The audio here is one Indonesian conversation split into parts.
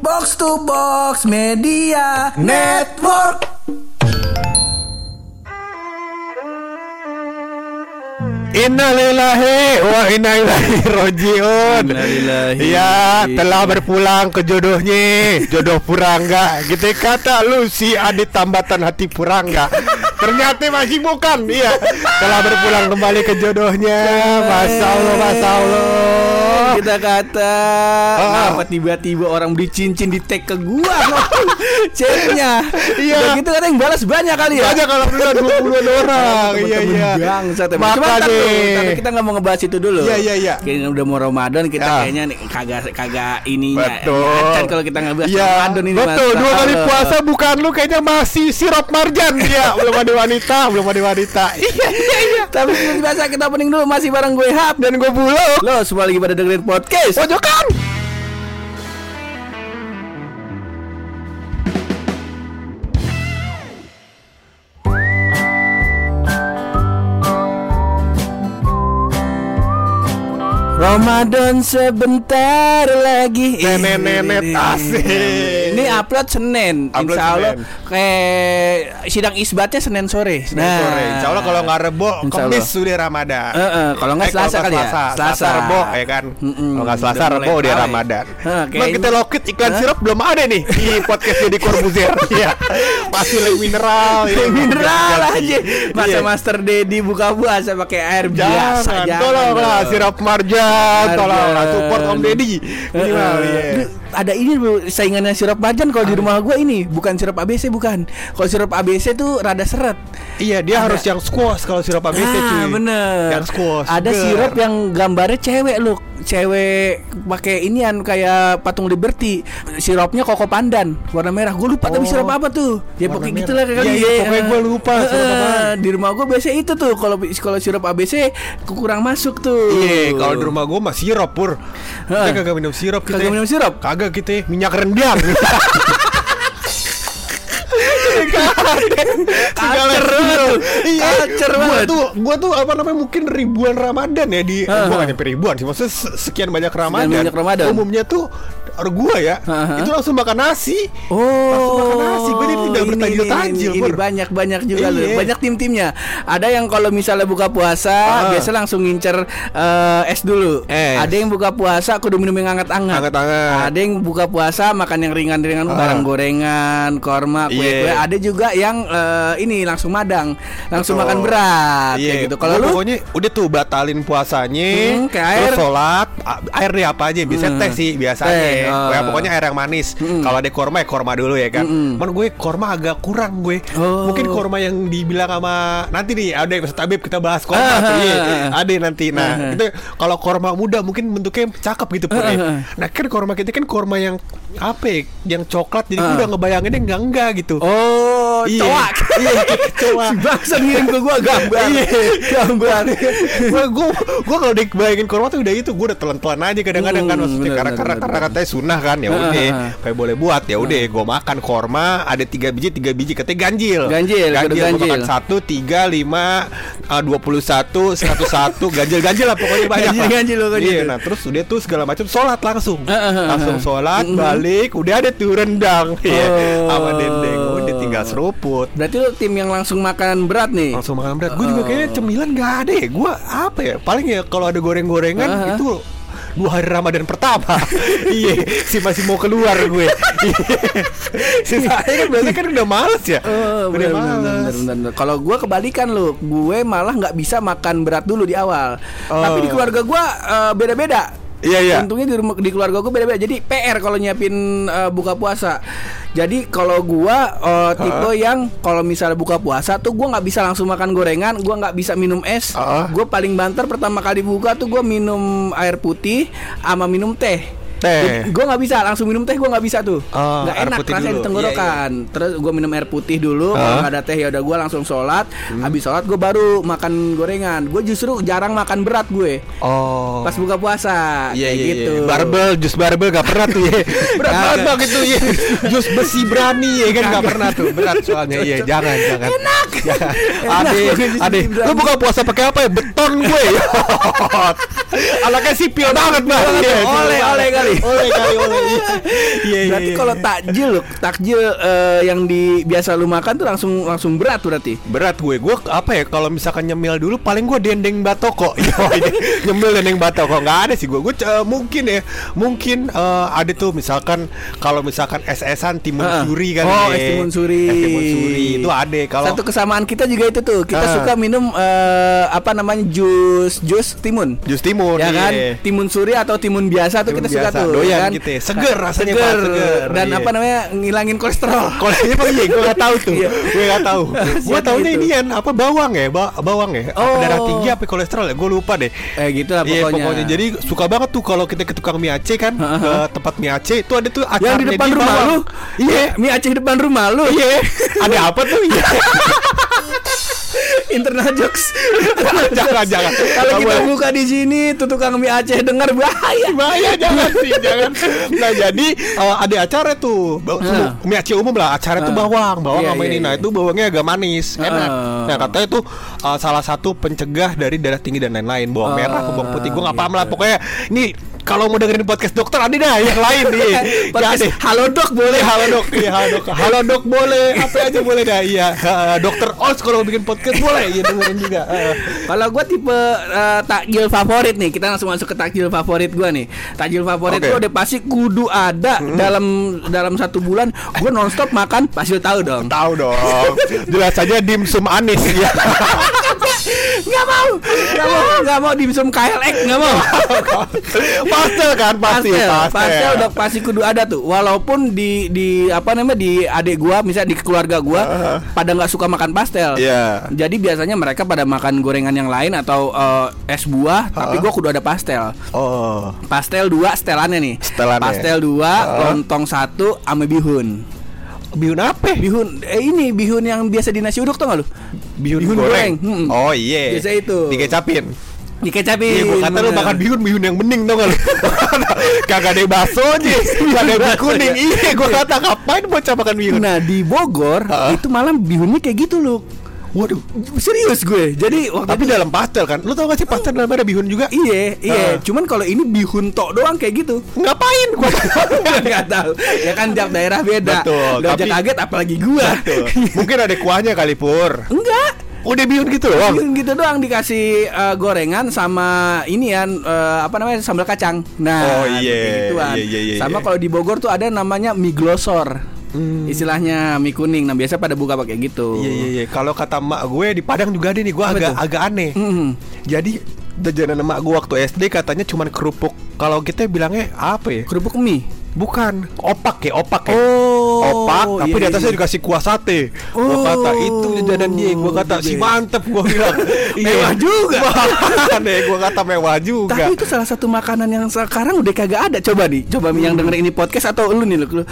Box to Box Media Network. Innalillahi wa inna ilaihi rojiun. Ya, telah berpulang ke jodohnya, jodoh Purangga. Gitu kata lu si Adit tambatan hati Purangga. Ternyata masih bukan. Iya, telah berpulang kembali ke jodohnya. Masya Allah, Masya Allah. Kita kata Ah. Kenapa tiba-tiba orang beli cincin di tag ke gua Chatnya Iya. Udah gitu kan yang balas banyak kali ya Banyak kalau dua puluh orang. Iya, iya. Bangsat Makanya. dulu, tapi kita nggak mau ngebahas itu dulu. Iya, iya, iya. Kayaknya udah mau Ramadan kita Ya. kayaknya nih kagak kagak ininya. Betul. Acan kalau kita ngebahas Iya, Ramadan ini betul. Dua kali puasa bukan lu kayaknya masih sirop marjan ya. belum ada wanita, belum ada wanita. Iya, iya, iya. Tapi biasa kita opening dulu masih bareng gue Hap Dan gue bulog. Lo semua lagi pada dengerin podcast. Pojokan. Ramadan sebentar lagi. Nenek-nenek asik. Upload Senin. Upload Insya Allah kayak sidang isbatnya Senin sore. Senin sore. Insya Allah kalau nggak rebo, Allah. sudah Ramadan. Eh, eh, kalau nggak Eh, Selasa kali ya? Selasa. Selasa. Rebo ya kan. Kalau nggak Selasa Udah rebo ya. Ramadan. Kayaknya- kita lokit iklan sirup belum ada nih di podcast jadi Corbuzier. Iya. Lagi mineral. ya. Mineral aja. Masa Iya. Master Dedi buka puasa pakai air biasa. Tolonglah sirup marjan, tolonglah support Om Deddy. Minimal, iya. Ada ini saingannya sirup marjan kalau di rumah gua ini bukan sirup ABC bukan. Kalau sirup ABC tuh rada seret. Iya, dia Ada. harus yang squash kalau sirup ABC ah, cuy. bener. Yang squash. Ada seger. sirup yang gambarnya cewek loh. Cewek pakai inian kayak patung Liberty. Sirupnya koko pandan warna merah. Gue lupa tapi Oh, sirup apa tuh. Ya pokoknya gitulah kali. Iya, iya, pokoknya gua lupa apaan. Di rumah gue biasa itu tuh kalau kalau sirup ABC kurang masuk tuh. Iya, kalau di rumah gua mah sirup pur. Kita kagak minum sirup kita. Kagak minum sirup? Kagak kita minyak rendang. Segala. Iya, Kacer gua banget. tuh, gua tuh apa namanya mungkin ribuan Ramadan ya di Hah, gua nggak nyampe ribuan sih, maksudnya se- sekian banyak Ramadan. banyak Ramadan. Umumnya tuh or gua ya, hah. itu langsung makan nasi. Oh, Langsung makan nasi. Gua jadi tidak ini, bertajil-tajil, ini, ini, banyak banyak juga loh, Iya. banyak tim-timnya. Ada yang kalau misalnya buka puasa Ah. biasa langsung ngincer eh, es dulu. Es. Ada yang buka puasa kudu minum yang hangat-hangat. Hangat-hangat. Ada yang buka puasa makan yang ringan-ringan, Ah. barang gorengan, korma, kue-kue. Iya. Ada juga yang eh, ini langsung madang, langsung Betul. makan berat Iya, kayak gitu. Kalau lu pokoknya udah tuh batalin puasanya, Hmm, kayak air. terus sholat, a- air deh apa aja, biasanya Hmm. teh sih biasanya. Teh, oh. Ya, pokoknya air yang manis. Hmm. Kalau ada korma ya korma dulu ya kan. Man gue korma agak kurang gue. Oh. Mungkin korma yang dibilang sama nanti nih ada yang Ustaz Habib kita bahas korma Ah, tuh. ah, Iya, ah, ah. ada nanti. Nah, Ah, ah. itu kalau korma muda mungkin bentuknya cakep gitu ya. Ah, ah. Nah, kan korma kita kan korma yang apa ya? Yang coklat jadi gue Ah. udah ngebayanginnya enggak enggak gitu. Oh, Iya. coak. Iya, coak. Si bangsa ngirim ke gua gambar. Iya. gambar. gue gue gue kalau dibayangin korma tuh udah itu gue udah telan-telan aja kadang-kadang kan Hmm, maksudnya karena karena karena katanya sunnah kan ya Ah, udah ah, ah. kayak boleh buat ya udah gue makan korma ada tiga biji tiga biji katanya ganjil Ganjil, ganjil, ganjil. makan satu tiga lima ah, dua puluh satu seratus satu ganjil ganjil lah pokoknya banyak Ganjil, ganjil lo, ganjil. iya nah terus udah tuh segala macam sholat langsung langsung sholat Mhm. balik udah ada tuh rendang Iya, Oh. sama dendeng udah tinggal seruput Berarti lu tim yang langsung makan berat nih. langsung makan berat. Gue juga kayaknya cemilan gak ada ya. Gue apa ya? Paling ya kalau ada goreng-gorengan Aha. itu dua hari Ramadan pertama. iya, si masih mau keluar gue. Sisanya kan biasanya kan udah males ya. Oh, udah bener, males. Kalau gue kebalikan lu, gue malah nggak bisa makan berat dulu di awal. Oh. Tapi di keluarga gue eh, beda-beda. Iya, iya. Untungnya di, rumah, di keluarga gue beda-beda. Jadi PR kalau nyiapin eh, buka puasa. Jadi kalau gue eh, tipe yang kalau misalnya buka puasa tuh gue nggak bisa langsung makan gorengan, gue nggak bisa minum es. Ah. Gue paling banter pertama kali buka tuh gue minum air putih sama minum teh. Teh. Gue nggak bisa langsung minum teh gue nggak bisa tuh. Oh, Nggak air enak rasanya di tenggorokan. Terus gue minum air putih dulu. Kalau Ah. nggak ada teh ya udah gue langsung sholat. Hmm. Habis sholat gue baru makan gorengan. Gue justru jarang makan berat gue. Oh. Pas buka puasa Iya kayak iya gitu. iya. Barbel, jus barbel gak pernah tuh ya. Berat banget bang itu ya. Jus besi berani ya kan gak pernah tuh. Berat soalnya iya jangan jangan. Enak. Ade, ade. Lu buka puasa pakai apa ya? Beton gue. Anaknya sipil banget bang. Iya, Oleh, oleh banget. kali. Oleh kali oleh. Iya, iya. Berarti iya, kalau iya. takjil, takjil eh, yang di biasa lu makan tuh langsung langsung berat berarti. berat gue gue apa ya kalau misalkan nyemil dulu paling gue dendeng batoko nyemil dendeng batoko nggak ada sih gue gue eh, mungkin ya mungkin eh, ada tuh misalkan kalau misalkan es-esan timun suri kan Oh, ya. es timun suri. es timun suri itu ada kalau Satu kesamaan kita juga itu tuh. Kita suka minum apa namanya jus jus timun. jus timun ya kan iya. timun suri atau timun biasa tuh Timun kita suka biasa, tuh doyan ya kan? gitu ya. Seger rasanya, seger. Pak, seger, dan iya. apa namanya ngilangin kolesterol ini apa iya, gue gak tahu tuh. Iya. gue gak tahu. gue taunya gitu. ini kan apa bawang ya, ba- bawang ya. Apa Oh. darah tinggi apa kolesterol ya? Gue lupa deh. eh gitu lah Iya pokoknya, pokoknya jadi suka banget tuh kalau kita ke tukang mie Aceh kan ke tempat mie Aceh itu ada tuh yang di acaranya depan rumah bawang. lu iya mie Aceh di depan rumah lu Iya. Ada apa tuh? Iya. internal jokes jangan jangan. kalau kita boleh. buka di sini tuh tukang mie Aceh dengar bahaya Bahaya jangan sih jangan. Nah jadi eh, ada acara tuh Ba- Nah. mie Aceh umum lah acara tuh Ah. bawang bawang Iya, sama iya, ini. Nah iya. itu bawangnya agak manis enak. Ah. Nah katanya itu eh, salah satu pencegah dari darah tinggi dan lain-lain. Bawang Ah, merah, bawang putih. Gue nggak paham lah. gitu. Pokoknya ini kalau mau dengerin podcast dokter ada dah yang lain nih. Podcast Jadi halo dok boleh halo dok, iya halo dok, halo dok boleh, apa aja boleh dah, iya. Eh, dokter Oz kalau mau bikin podcast boleh, iya dengerin juga. Eh. Kalau gue tipe eh, takjil favorit nih, kita langsung masuk ke takjil favorit gue nih. Takjil favorit Oke. gue udah pasti kudu ada dalam dalam satu bulan. Gue nonstop makan, pasti tahu dong. Tahu dong, jelas saja dimsum anis ya. Nggak mau, nggak mau, nggak mau dimsum KLX, nggak mau. pastel kan pasti, pastel, pastel. pastel udah pasti kudu ada tuh. Walaupun di di apa namanya di adik gua, misalnya di keluarga gua pada nggak suka makan pastel. Iya. Jadi biasanya mereka pada makan gorengan yang lain atau eh, es buah, tapi gua kudu ada pastel. Oh, Pastel dua setelannya nih. Setelannya. Pastel dua, Heeh. lontong satu, ame bihun. Bihun apa? Bihun, eh ini bihun yang biasa di nasi uduk tau gak lu? Bihun, Bihun goreng. goreng. Hmm. Oh iya. Biasa itu. Dikecapin. Dikecapin. Iya, gua kata lu makan bihun, bihun yang bening tau gak lu? Kagak ada bakso aja, kagak ada kuning. Iya, gua kata ngapain bocah makan bihun? Nah di Bogor Heeh. itu malam bihunnya kayak gitu lu. Waduh. Serius gue. Jadi waktu Tapi itu dalam pastel kan? Lu tau gak sih pastel dalam ada bihun juga? Iya, iya. Heeh. Cuman kalau ini bihun tok doang kayak gitu. Ngapain gua? Enggak tahu. Ya kan tiap daerah beda. Betul, aja tapi- kaget apalagi gua. Betul. Mungkin ada kuahnya kali pur. Enggak. Udah bihun gitu loh. Bihun gitu doang dikasih eh, gorengan sama ini ya eh, apa namanya sambal kacang. Nah, Oh, iya. kayak gituan. Iya, iya, iya, sama iya. kalau di Bogor tuh ada namanya mie glosor. Istilahnya mie kuning. Nah, biasa pada buka pakai gitu. Hmm. Iya iya iya. Kalau kata emak gue di Padang juga ada nih. Gue agak tuh? agak aneh. Mm. Jadi jajanan emak gue waktu SD katanya cuman kerupuk. Kalau kita bilangnya apa ya? Kerupuk mie. Bukan opak ya opak ya. Oh, opak tapi iya, di atasnya iya. dikasih kuah sate. Gua Oh, kata itu jajanan dia. Gua kata si ya. mantep gua bilang. Mewah juga. Deh gua kata mewah juga. Tapi itu salah satu makanan yang sekarang udah kagak ada. Coba nih, coba yang denger ini podcast atau lu nih lu. Lu,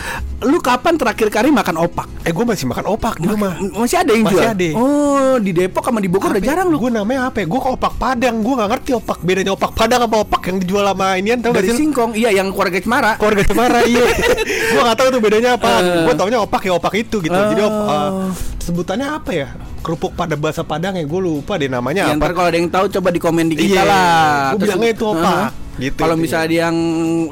lu kapan terakhir kali makan opak? eh gua masih makan opak di rumah. Masih ada yang Masih jual? ada. Oh, di Depok sama di Bogor udah jarang lu. Gue namanya apa ya? Gue ke opak Padang. Gue nggak ngerti opak bedanya opak Padang apa opak yang dijual sama inian gak Dari? Singkong, iya yang keluarga Cemara. keluarga Cemara iya gue gak tahu tuh bedanya apa Eh. gue taunya opak ya opak itu gitu jadi op, Oh. eh, sebutannya apa ya kerupuk pada bahasa Padang ya gue lupa deh namanya Ya, ntar apa kalau ada yang tahu coba di komen di kita Iya, lah. gua Terus- bilangnya itu opak. Heeh. Gitu, Kalau misalnya dia yang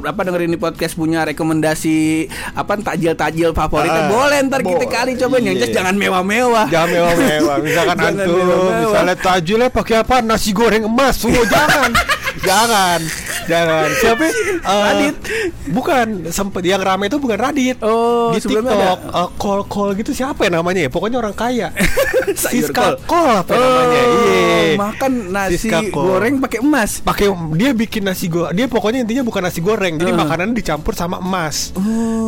apa dengerin ini podcast punya rekomendasi apa tajil-tajil favoritnya Ah, boleh ntar kita boleh. kali coba yang Iya. jelas jangan mewah-mewah. jangan mewah-mewah misalkan Jangan antum misalnya tajilnya pakai apa nasi goreng emas oh, jangan jangan jangan. Siapa? Ya? Eh, Radit. bukan. Sempet yang rame itu bukan Radit. Oh, di TikTok. eh, call call gitu siapa ya namanya ya? Pokoknya orang kaya. Siska kol. Apa namanya? Oh, iya. makan nasi goreng pakai emas. pakai dia bikin nasi goreng. Dia pokoknya intinya bukan nasi goreng. Jadi Uh. makanannya dicampur sama emas.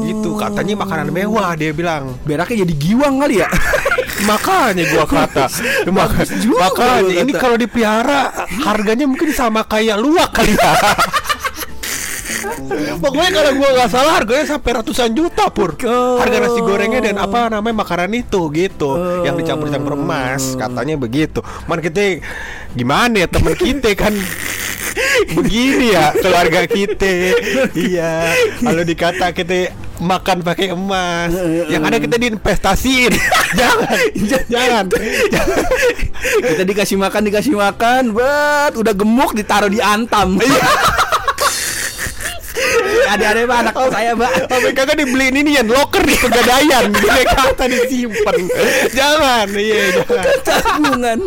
Gitu. Katanya makanan mewah dia bilang. Beraknya jadi giwang kali ya. makanya gua kata. Maka- makanya gua ini kalau dipelihara harganya mungkin sama kayak luwak kali ya. Pokoknya kalau gua nggak salah harganya sampai ratusan juta pur. Oh. Harga nasi gorengnya dan apa namanya makanan itu gitu. Yang dicampur-campur emas katanya begitu. Man kita gimana ya temen kita kan? Begini ya keluarga kita. iya, kalau dikata kita makan pakai emas, yang ada kita diinvestasiin. jangan, jangan, jangan. Kita dikasih makan dikasih makan, bet udah gemuk ditaruh di antam. Ada-ada pak anak saya mbak. Sampai kagak dibeliin ini ya loker di pegadaian, dia kata disimpan. jangan, iya jangan. Tabungan.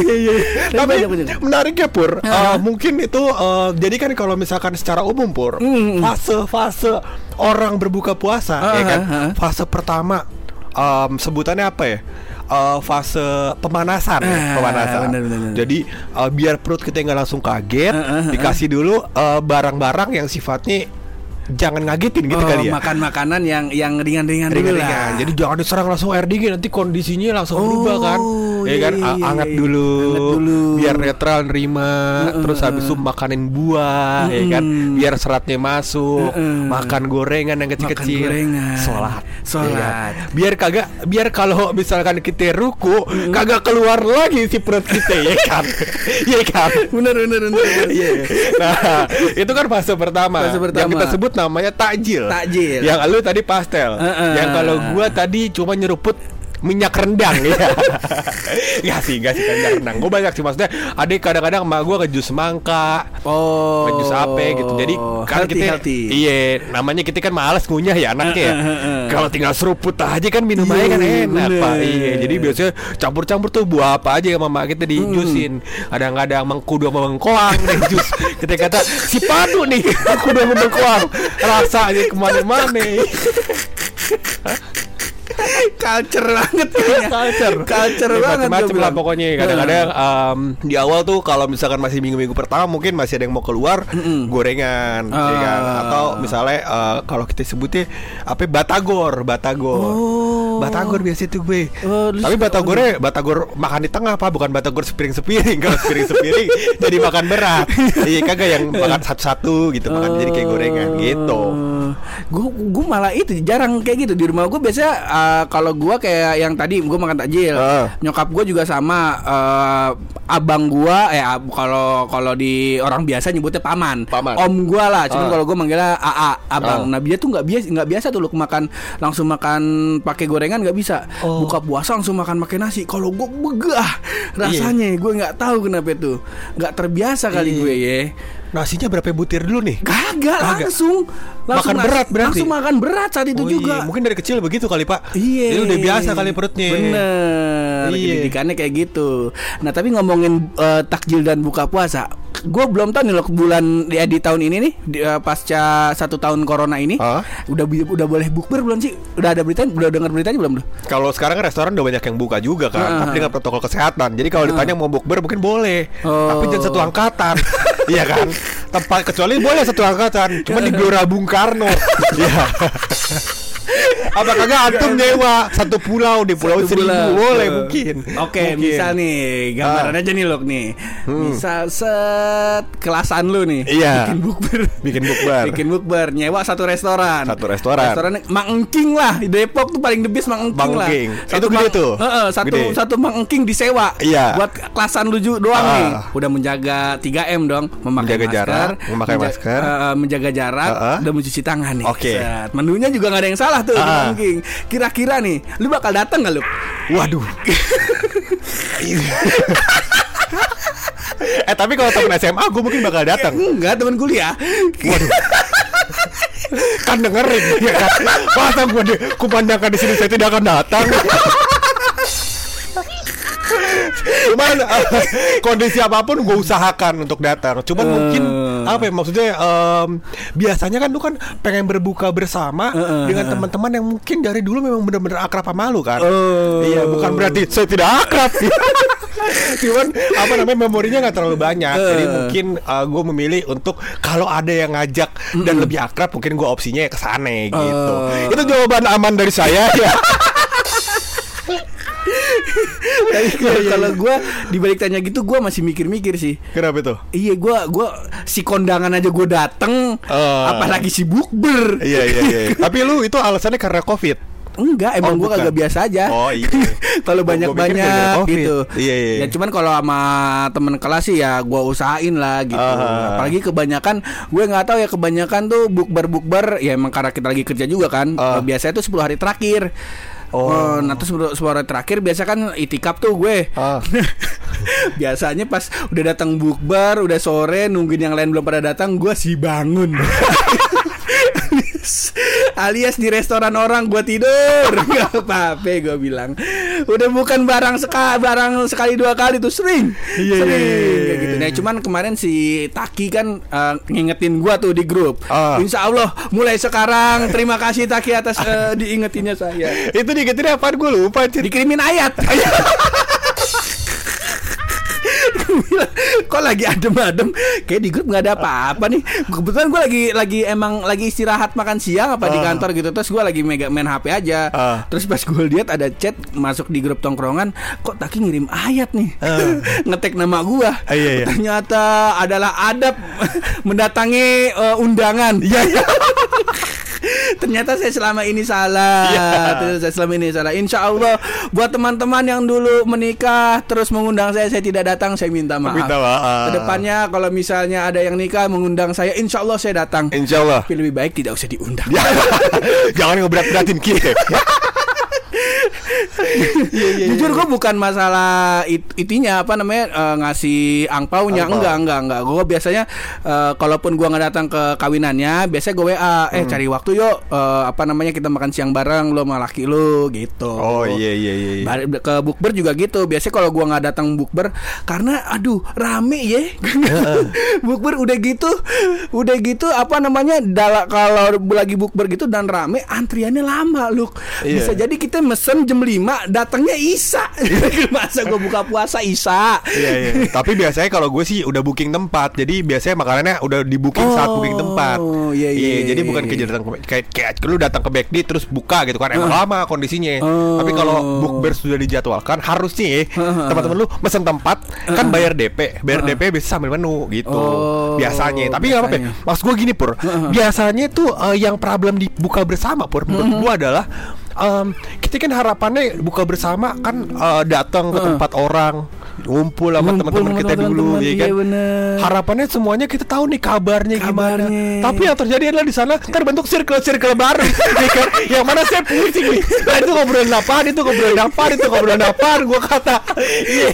Iya, Tapi banyak, banyak. menarik ya Pur. Uh, mungkin itu uh, jadi kan kalau misalkan secara umum Pur, fase-fase orang berbuka puasa ya Ah, kan. ah, ah. Fase pertama um, sebutannya apa ya? Uh, fase pemanasan, ya, Ah, pemanasan. benar, benar, benar. Jadi uh, biar perut kita nggak langsung kaget, Ah, ah, ah. dikasih dulu uh, barang-barang yang sifatnya jangan ngagetin gitu Oh, kali ya. Makan makanan yang yang ringan-ringan dulu lah. Jadi jangan diserang langsung air dingin nanti kondisinya langsung Oh, berubah kan. Ya iya, kan iya, iya, anget iya. dulu, Anget dulu. biar netral nerima, terus habis itu makanin buah ya kan, biar seratnya masuk, Mm-mm. makan gorengan yang kecil-kecil, sholat, Sholat. ya? Biar kagak biar kalau misalkan kita ruku kagak keluar lagi si perut kita ya kan. Iya kan? bener bener bener. Iya. Nah, itu kan fase pertama. Fase pertama. Yang kita sebut namanya takjil. Takjil. Yang lu tadi pastel. Heeh. Yang kalau gua tadi cuma nyeruput minyak rendang ya. Gak sih, gak sih minyak rendang. Gue banyak sih maksudnya. Ada kadang-kadang emak gua ke jus mangka, Oh. ke jus apa gitu. Jadi kan healthy, kita healthy. iya, namanya kita kan males ngunyah ya anaknya ya. Kalau tinggal seruput aja kan minum Iya, aja kan enak. Pak. Iya, jadi biasanya campur-campur tuh buah apa aja sama mak kita dijusin. Kadang-kadang mengkudu sama mengkoang deh jus. Kita kata si padu nih mengkudu sama mengkoang. Rasanya ke mana-mana. Culture banget kayaknya. Culture. Culture Ya, banget gua lah bilang. pokoknya Kadang-kadang um, Di awal tuh Kalau misalkan masih minggu-minggu pertama Mungkin masih ada yang mau keluar Gorengan ya kan? Ah. Atau misalnya uh, Kalau kita sebutnya Apa Batagor Batagor Oh. Batagor biasa itu gue Oh, Tapi Batagornya Batagor makan di tengah apa Bukan Batagor sepiring-sepiring Kalau sepiring-sepiring Jadi makan berat Iya kagak yang makan satu-satu gitu Makan jadi kayak gorengan gitu Gue gue malah itu jarang kayak gitu di rumah gue biasanya uh, kalau gue kayak yang tadi gue makan takjil. Ah. Nyokap gue juga sama uh, abang gue eh ab- kalau kalau di orang biasa nyebutnya paman. Paman. Om gue lah. Cuman Ah. kalau gue manggilnya AA abang. Ah. Nah dia tuh nggak biasa nggak biasa tuh lu makan langsung makan pakai gorengan nggak bisa. Oh. Buka puasa langsung makan pakai nasi. Kalau gue begah Iya. rasanya gue nggak tahu kenapa itu. Nggak terbiasa kali Iya. gue ya. Nasinya berapa butir dulu nih? Kagak langsung langsung Makan nas- berat berarti? Langsung makan berat saat itu Oh juga. iya, Mungkin dari kecil begitu kali pak Iya. Jadi udah biasa kali perutnya Bener. Iya. Didikannya kayak gitu. Nah tapi ngomongin eh, takjil dan buka puasa, gue belum tahu nih loh bulan ya di tahun ini nih di, eh, pasca satu tahun corona ini, Hah? udah udah boleh bukber belum sih? Udah ada berita? Udah dengar beritanya belum? Tuh? Kalau sekarang kan restoran udah banyak yang buka juga kan Ah. Tapi dengan protokol kesehatan Jadi kalau ditanya mau bukber mungkin boleh Oh. Tapi jangan satu angkatan Iya kan Tempat kecuali boleh satu angkatan Cuma di Gelora Bung Karno. Iya Apa kagak antum nyewa Satu pulau di pulau Satu seribu bulan. Boleh Tuh. mungkin Oke, Mungkin. misal nih gambaran Ah. aja nih loh nih. Misal set kelasan lu nih. Iya. Bikin bukber. Bikin bukber. Bikin bukber, nyewa satu restoran. Satu restoran. Restoran Mang Engking lah di Depok tuh paling the best Mang Engking Mang lah. Engking. Itu gede Mang- tuh. Heeh, satu Gede. satu Mang Engking disewa. Iya. Buat kelasan lu ju- doang Ah. nih. Udah menjaga 3M dong, memakai Menjaga masker, jarak, memakai menja- masker. eh, menjaga jarak Ah, ah. dan mencuci tangan nih. Oke. Set. Menunya juga nggak ada yang salah tuh di Ah. Engking. Kira-kira nih, lu bakal datang gak lu? Waduh Eh tapi kalau temen SMA gue mungkin bakal datang Enggak, teman kuliah. kan dengerin ya kan masa gue di kumandangkan di sini saya tidak akan datang cuman eh, kondisi apa pun gue usahakan untuk datang cuman Eh. mungkin apa ya maksudnya em, biasanya kan lu kan pengen berbuka bersama eh, dengan teman-teman yang mungkin dari dulu memang benar-benar akrab sama lu kan Oh. iya bukan berarti saya tidak akrab cuman apa namanya memorinya nggak terlalu banyak jadi Eh. mungkin gue memilih untuk kalau ada yang ngajak dan lebih akrab mungkin gue opsinya ke sana gitu Oh. itu jawaban aman dari saya ya kalau- kalau gue dibalik tanya gitu gue masih mikir-mikir sih. kenapa itu Iya gue gua si kondangan aja gue dateng, Oh. apalagi si bukber. iya iya iya tapi lu itu alasannya karena covid Enggak, emang Oh, gua bukan. kagak biasa aja. Oh, iya. kalau pikir banyak-banyak gitu. Iya, iya. Ya cuman kalau sama temen kelas sih ya gua usahain lah gitu. Ah. Apalagi kebanyakan gue nggak tahu ya kebanyakan tuh bukber-bukber ya emang karena kita lagi kerja juga kan. Eh, Biasanya tuh 10 hari terakhir. Oh. Oh, nah terus 10 hari terakhir biasa kan itikaf tuh gue. Ah. Biasanya pas udah datang bukber, udah sore nungguin yang lain belum pada datang, gua sih bangun. alias di restoran orang gua tidur. Nggak apa-apa gue bilang. Udah bukan barang seka barang sekali dua kali tuh sering. Iya, sering iya, iya, kayak gitu nah cuman kemarin si Taki kan eh, ngingetin gua tuh di grup. Ah. Insya Allah mulai sekarang terima kasih Taki atas eh, diingetinnya saya. Itu digetin apaan? Gue lupa dikirimin ayat kok lagi adem-adem kayak di grup nggak ada apa-apa nih kebetulan gue lagi lagi emang lagi istirahat makan siang apa di Ah. kantor gitu terus gue lagi mega main HP aja Ah. terus pas gue lihat ada chat masuk di grup tongkrongan kok Taki ngirim ayat nih ngetek nama gue Ah, iya, iya. ternyata adalah adab mendatangi eh, undangan Iya, iya. Ternyata saya selama ini salah. Iya. Ternyata saya selama ini salah. Insya Allah buat teman-teman yang dulu menikah terus mengundang saya, saya tidak datang, saya minta maaf. Minta maaf. Ke depannya kalau misalnya ada yang nikah mengundang saya, Insya Allah saya datang. Insya Allah. Tapi lebih baik tidak usah diundang. Jangan ngeberat-beratin kita. Jujur gue bukan masalah it- itinya apa namanya eh, ngasih angpaunya Angpau. enggak enggak enggak. Gue biasanya eh, kalaupun gue nggak datang ke kawinannya, biasanya gue WA, eh Hmm. cari waktu yuk eh, apa namanya kita makan siang bareng lo sama laki lo gitu. Oh iya iya iya. iya. Ke bukber juga gitu. Biasanya kalau gua nggak datang bukber karena aduh rame ya. bukber udah gitu, udah gitu apa namanya? dala- kalau lagi bukber gitu dan rame antriannya lama, Luk. Iya. Bisa jadi kita mesen jam 5, datangnya Isa. Masa gua buka puasa Isa. Iya iya. Tapi biasanya kalau gue sih udah booking tempat. Jadi biasanya makanannya udah di booking saat Oh, booking tempat. iya, iya, iya, Jadi bukan iya. kayak datang ke- kayak kayak lu datang ke backdi terus buka gitu kan. Emang lama kondisinya. Oh. Tapi kalau bookber sudah dijadwalkan harusnya ya, teman-teman lu mesen tempat kan bayar DP. Bayar DP bisa sambil menu gitu. Oh, biasanya. Tapi nggak apa-apa. Maksud gue gini pur. Biasanya tuh eh, yang problem dibuka bersama pur menurut gue adalah em, kita kan harapannya buka bersama kan eh, datang ke tempat orang ngumpul sama teman-teman kita dulu teman-teman, ya iya kan bener. harapannya semuanya kita tahu nih kabarnya, gimana Kabarnya. tapi yang terjadi adalah di sana terbentuk circle-circle baru ya kan? yang mana saya pusing nih nah, itu ngobrolin apaan itu ngobrolin apaan itu ngobrolin apaan gua kata iya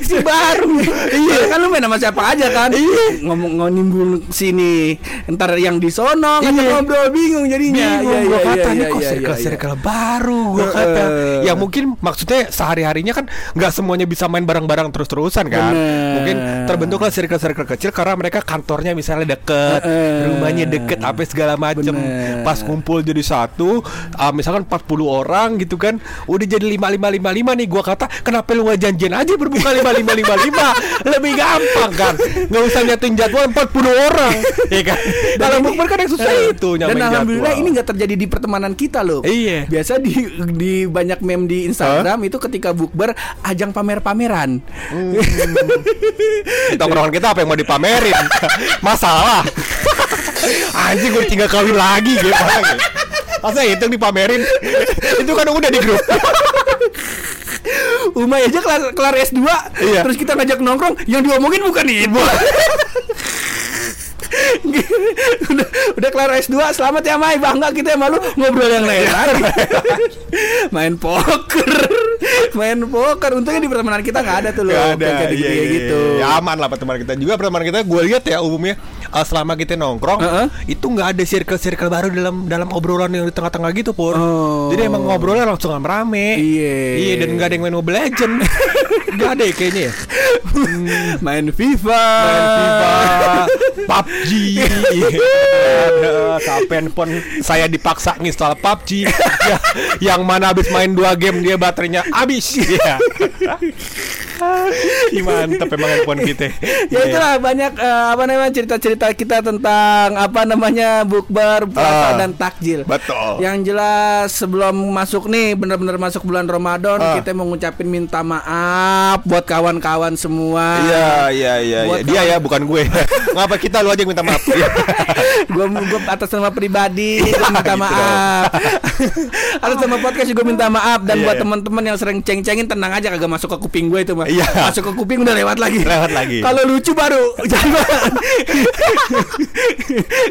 si baru iya kan lu main sama siapa aja kan Iya. ngomong ngonimbul sini ntar yang di sono ngajak Iya. ngobrol bingung jadinya bingung Iya, gua iya, kata iya, nih iya, kok iya, circle-circle iya. baru gua Heeh. kata yang mungkin maksudnya sehari-harinya kan nggak semuanya bisa main bareng-bareng terus-terusan kan. Bener. mungkin terbentuklah circle-circle kecil karena mereka kantornya misalnya deket rumahnya deket apa segala macem. Bener. pas kumpul jadi satu ah, misalkan 40 orang gitu kan udah jadi lima lima lima lima nih gua kata kenapa lu nggak janjian aja berbuka lima lima lima lima? Lebih gampang kan. Nggak usah nyatain jadwal 40 orang. Ya kan? Dalam bukber kan yang susah Eh, itu dan alhamdulillah jadwal. ini nggak terjadi di pertemanan kita loh. Iya. biasa di di banyak meme di Instagram itu ketika bukber ajang pamer-pameran Di tongkrongan kita apa yang mau dipamerin? Masalah. Anjing gue tinggal kawin lagi gimana Masa itu yang dipamerin? Itu kan udah di grup. Umay aja kelar, kelar S2 Iya. Terus kita ngajak nongkrong Yang diomongin bukan itu udah, udah kelar S2 Selamat ya Mai Bangga kita sama lu Ngobrol yang lain lagi Main poker Main poker Untungnya di pertemanan kita gak ada tuh loh ada Kayak gitu, iya, iya, gitu. iya. Ya aman lah pertemanan kita juga Pertemanan kita gue lihat ya umumnya eh, Selama kita nongkrong Heeh. Itu nggak ada circle-circle baru dalam dalam obrolan yang di tengah-tengah gitu Pur Oh. Jadi emang ngobrolnya langsung rame Iya. Iya dan nggak ada yang main Mobile Legend Gak ada ya kayaknya ya Main FIFA main FIFA, PUBG. Ada sampai handphone saya dipaksa nginstal PUBG. Ya, yang mana habis main dua game dia baterainya habis. Ya. Mantap emang handphone kita. ya itulah banyak eh, apa namanya cerita-cerita kita tentang apa namanya bukber puasa Ah. dan takjil. Betul. Yang jelas sebelum masuk nih benar-benar masuk bulan Ramadan Ah. kita mau ngucapin minta maaf buat kawan-kawan semua. Iya, iya, iya, iya. Dia ya, bukan gue. Ngapa kita lu aja yang minta maaf? Iya. gue gue atas nama pribadi gue minta gitu maaf atas nama podcast juga minta maaf dan Iya, buat iya. teman-teman yang sering ceng-cengin tenang aja kagak masuk ke kuping gue itu mah Iya. masuk ke kuping udah lewat lagi Lewat lagi. kalau lucu baru jangan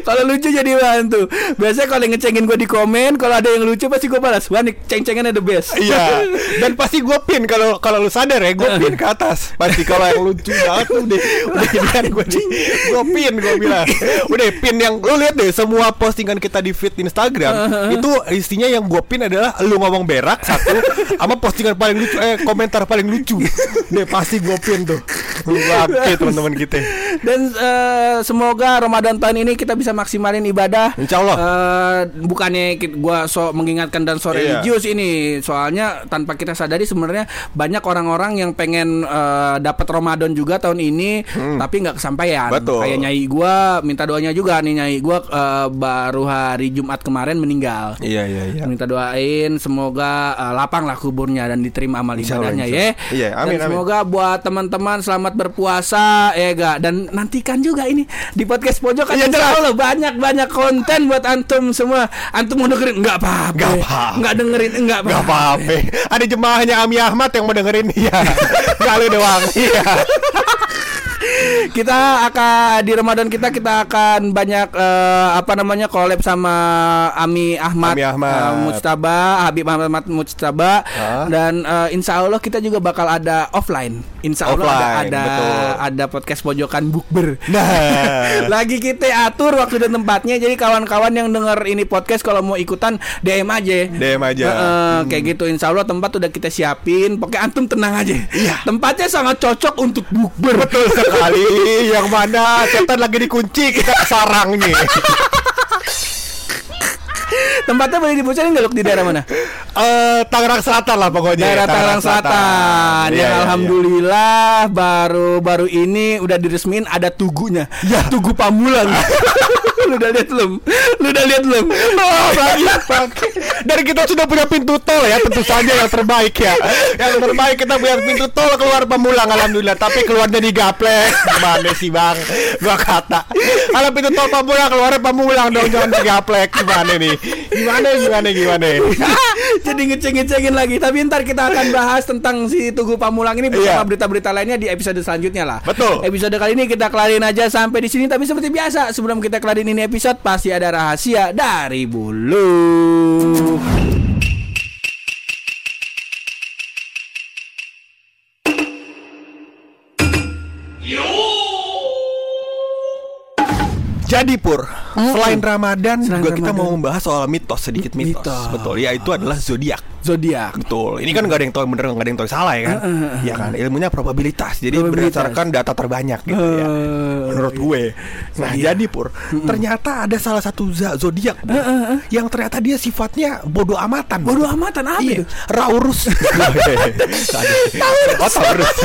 kalau lucu jadi bahan tuh biasanya kalau yang ngecengin gue di komen kalau ada yang lucu pasti gue balas wah nih ceng-cengannya the best Iya. Dan pasti gue pin kalau kalau lu sadar ya, gue pin ke atas. Pasti kalau yang lucu banget tuh udah udah jadian gue nih. Gue pin gue bilang. Udah pin yang lu lihat deh semua postingan kita di feed Instagram itu isinya yang gue pin adalah lu ngomong berak satu sama postingan paling lucu eh komentar paling lucu. Deh pasti gue pin tuh. Lu bangke teman-teman kita. Dan eh, semoga Ramadan tahun ini kita bisa maksimalin ibadah. Insya Allah. Eh, bukannya gua so mengingatkan dan so Iya. religius ini, soalnya tanpa kita sadari sebenarnya banyak orang-orang yang pengen eh, dapat Ramadan juga tahun ini, tapi nggak kesampaian. Hmm. Betul. Kayak nyai gua minta doanya juga nih nyai gua eh, baru hari Jumat kemarin meninggal. Iya iya iya. Minta doain semoga eh, lapang lah kuburnya dan diterima amal ibadahnya ya. Iya, amin, dan amin. Semoga buat teman-teman selamat berpuasa ya ga dan nantikan juga ini di podcast pojok kan Iya, insya jelas. Allah banyak banyak konten buat antum semua. Antum mau dengerin? Nggak apa-apa. Nggak apa-apa. Nggak dengerin? Enggak Gak apa-apa. Ada jemaahnya Ami Ahmad yang mau dengerin. Gak lu doang. Iya kita akan di Ramadan kita kita akan banyak eh, apa namanya collab sama Ami Ahmad, Ami Ahmad. eh, Mujtaba, Habib Ahmad Mujtaba Hah? dan eh, Insya Allah kita juga bakal ada offline. Insya Allah ada Offline, ada, betul. ada podcast pojokan bukber. Nah Lagi kita atur waktu dan tempatnya jadi kawan-kawan yang denger ini podcast kalau mau ikutan DM aja. DM aja. Eh, eh, kayak gitu Insya Allah tempat udah kita siapin. Pokoknya antum tenang aja. Iya. Tempatnya sangat cocok untuk bukber. Betul sekali Yang mana setan lagi dikunci Kita ke sarangnya Tempatnya boleh dibocorin nggak di daerah mana? Eh, Tangerang Selatan lah pokoknya Daerah Tangerang Selatan. Iya, yang iya, alhamdulillah baru baru ini udah diresmin ada tugunya. Ya. Tugu Pamulang. lu udah lihat belum? Lu udah lihat belum? Oh. Dan kita sudah punya pintu tol ya, tentu saja yang terbaik ya. Yang terbaik kita punya pintu tol keluar Pamulang alhamdulillah, tapi keluarnya di Gaplek. Gimana sih, Bang? Gua kata. Kalau pintu tol Pamulang keluarnya Pamulang dong, jangan di Gaplek. Gimana nih? Gimana gimana gimana? Jadi ngeceng-ngecengin lagi. Tapi ntar kita akan bahas tentang si Tugu Pamulang ini bersama Iya. berita-berita lainnya di episode selanjutnya lah. Betul. Episode kali ini kita kelarin aja sampai di sini. Tapi seperti biasa, sebelum kita kelarin ini episode pasti ada rahasia dari bulu. Jadi Pur, selain Ramadan Selain juga kita Ramadan. mau membahas soal mitos sedikit mitos. Mitos. Betul, ya itu adalah zodiak. Zodiak. Betul. Ini kan nggak ada yang tahu bener, nggak ada yang tahu salah ya kan? Ya kan. Ilmunya probabilitas. Jadi Probabilitas. berdasarkan data terbanyak gitu ya. Eh, Menurut gue. Nah, jadi Pur, ternyata ada salah satu zodiak Pur, yang ternyata dia sifatnya bodoh amatan. Bodoh amatan apa Iya, itu? Raurus. Taurus. Oh, Taurus.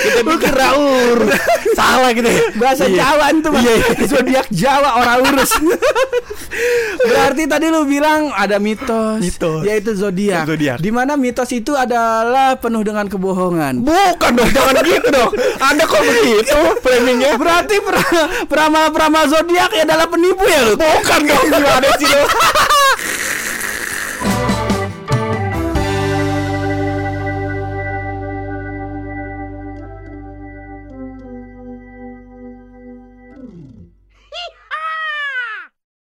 Kita pikir Raur. Salah gitu ya. Bahasa Iya. Jawa itu. Iya, iya. Zodiak Jawa orang urus. Berarti tadi lu bilang ada mitos, Mitos. yaitu zodiak. Zodiak. Di mana mitos itu adalah penuh dengan kebohongan. Bukan dong, jangan gitu dong. Anda kok begitu framingnya? Berarti peramal-peramal zodiak ya adalah penipu ya lu? Bukan dong, gimana sih lo?